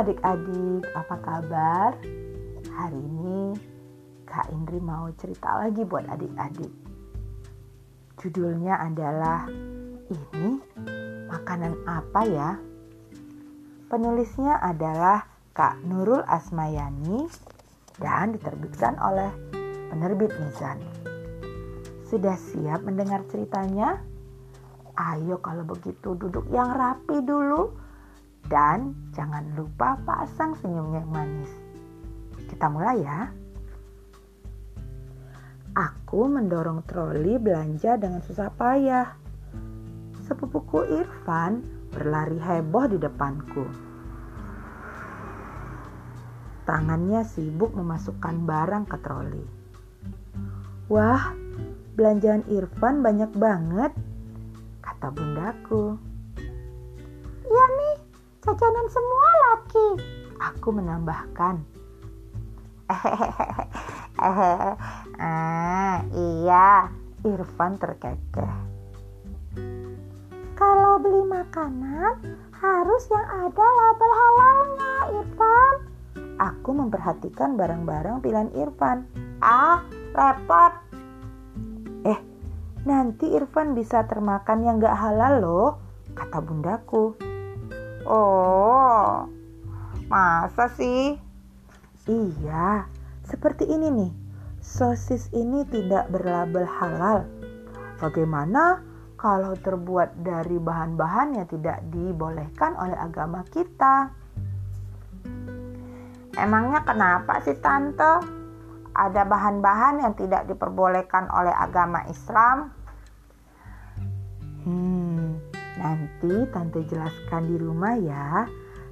adik-adik, apa kabar? Hari ini Kak Indri mau cerita lagi buat adik-adik. Judulnya adalah Ini makanan apa ya? Penulisnya adalah Kak Nurul Asmayani dan diterbitkan oleh penerbit Mizan. Sudah siap mendengar ceritanya? Ayo kalau begitu duduk yang rapi dulu dan jangan lupa pasang senyumnya yang manis. Kita mulai ya. Aku mendorong troli belanja dengan susah payah. Sepupuku Irfan berlari heboh di depanku. Tangannya sibuk memasukkan barang ke troli. Wah, belanjaan Irfan banyak banget, kata bundaku. Iya nih, jajanan semua laki. Aku menambahkan. ah, iya, Irfan terkekeh. Kalau beli makanan harus yang ada label halalnya, Irfan. Aku memperhatikan barang-barang pilihan Irfan. Ah, repot. Eh, nanti Irfan bisa termakan yang gak halal loh, kata bundaku. Oh, masa sih? Iya, seperti ini nih. Sosis ini tidak berlabel halal. Bagaimana kalau terbuat dari bahan-bahan yang tidak dibolehkan oleh agama kita? Emangnya kenapa sih tante? Ada bahan-bahan yang tidak diperbolehkan oleh agama Islam? Hmm, nanti tante jelaskan di rumah ya.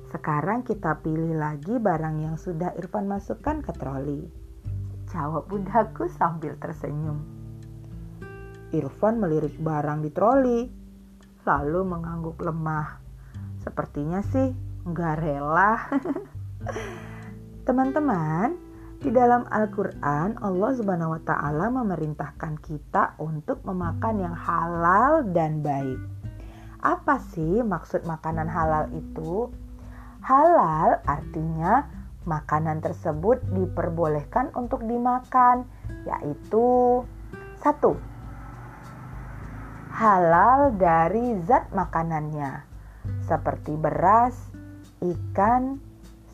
Sekarang kita pilih lagi barang yang sudah Irfan masukkan ke troli. Jawab bundaku sambil tersenyum. Irfan melirik barang di troli, lalu mengangguk lemah. Sepertinya sih nggak rela. Teman-teman, di dalam Al-Quran Allah Subhanahu wa Ta'ala memerintahkan kita untuk memakan yang halal dan baik. Apa sih maksud makanan halal itu? Halal artinya makanan tersebut diperbolehkan untuk dimakan, yaitu satu halal dari zat makanannya, seperti beras, ikan,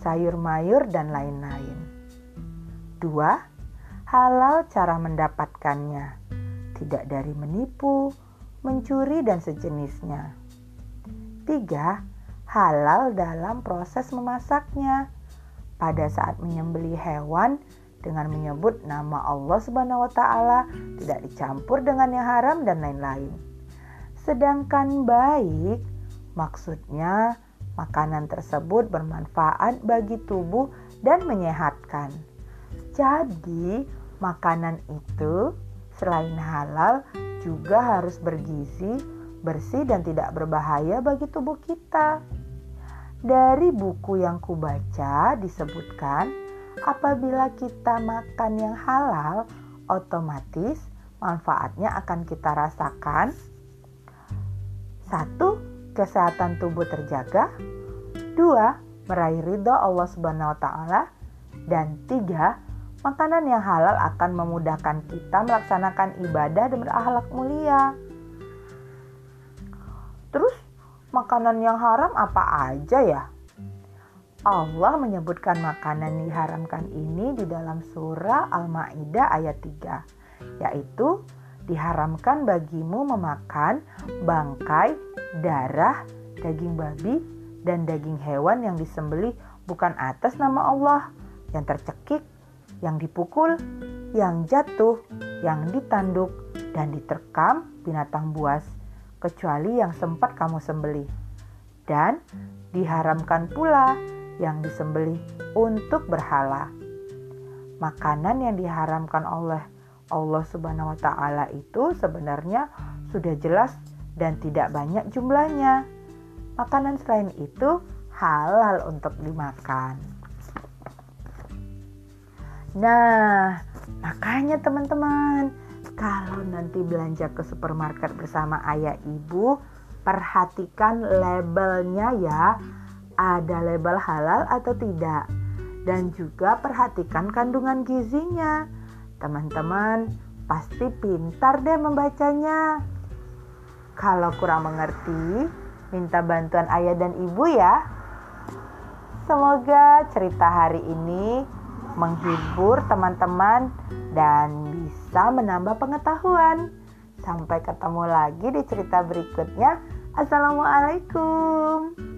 sayur mayur, dan lain-lain. Dua, halal cara mendapatkannya, tidak dari menipu, mencuri, dan sejenisnya. Tiga, halal dalam proses memasaknya pada saat menyembeli hewan dengan menyebut nama Allah Subhanahu wa taala, tidak dicampur dengan yang haram dan lain-lain. Sedangkan baik maksudnya makanan tersebut bermanfaat bagi tubuh dan menyehatkan. Jadi, makanan itu selain halal juga harus bergizi, bersih dan tidak berbahaya bagi tubuh kita. Dari buku yang kubaca disebutkan, apabila kita makan yang halal, otomatis manfaatnya akan kita rasakan. Satu, kesehatan tubuh terjaga. Dua, meraih ridho Allah Subhanahu wa taala. Dan tiga, makanan yang halal akan memudahkan kita melaksanakan ibadah dan berakhlak mulia. Terus makanan yang haram apa aja ya? Allah menyebutkan makanan diharamkan ini di dalam surah Al-Maidah ayat 3, yaitu diharamkan bagimu memakan bangkai, darah, daging babi, dan daging hewan yang disembelih bukan atas nama Allah, yang tercekik, yang dipukul, yang jatuh, yang ditanduk, dan diterkam binatang buas kecuali yang sempat kamu sembelih. Dan diharamkan pula yang disembelih untuk berhala. Makanan yang diharamkan oleh Allah Subhanahu wa taala itu sebenarnya sudah jelas dan tidak banyak jumlahnya. Makanan selain itu halal untuk dimakan. Nah, makanya teman-teman, kalau nanti belanja ke supermarket bersama ayah ibu, perhatikan labelnya ya. ada label halal atau tidak. Dan juga perhatikan kandungan gizinya. Teman-teman pasti pintar deh membacanya. Kalau kurang mengerti, minta bantuan ayah dan ibu ya. Semoga cerita hari ini menghibur teman-teman dan bisa menambah pengetahuan. Sampai ketemu lagi di cerita berikutnya. Assalamualaikum.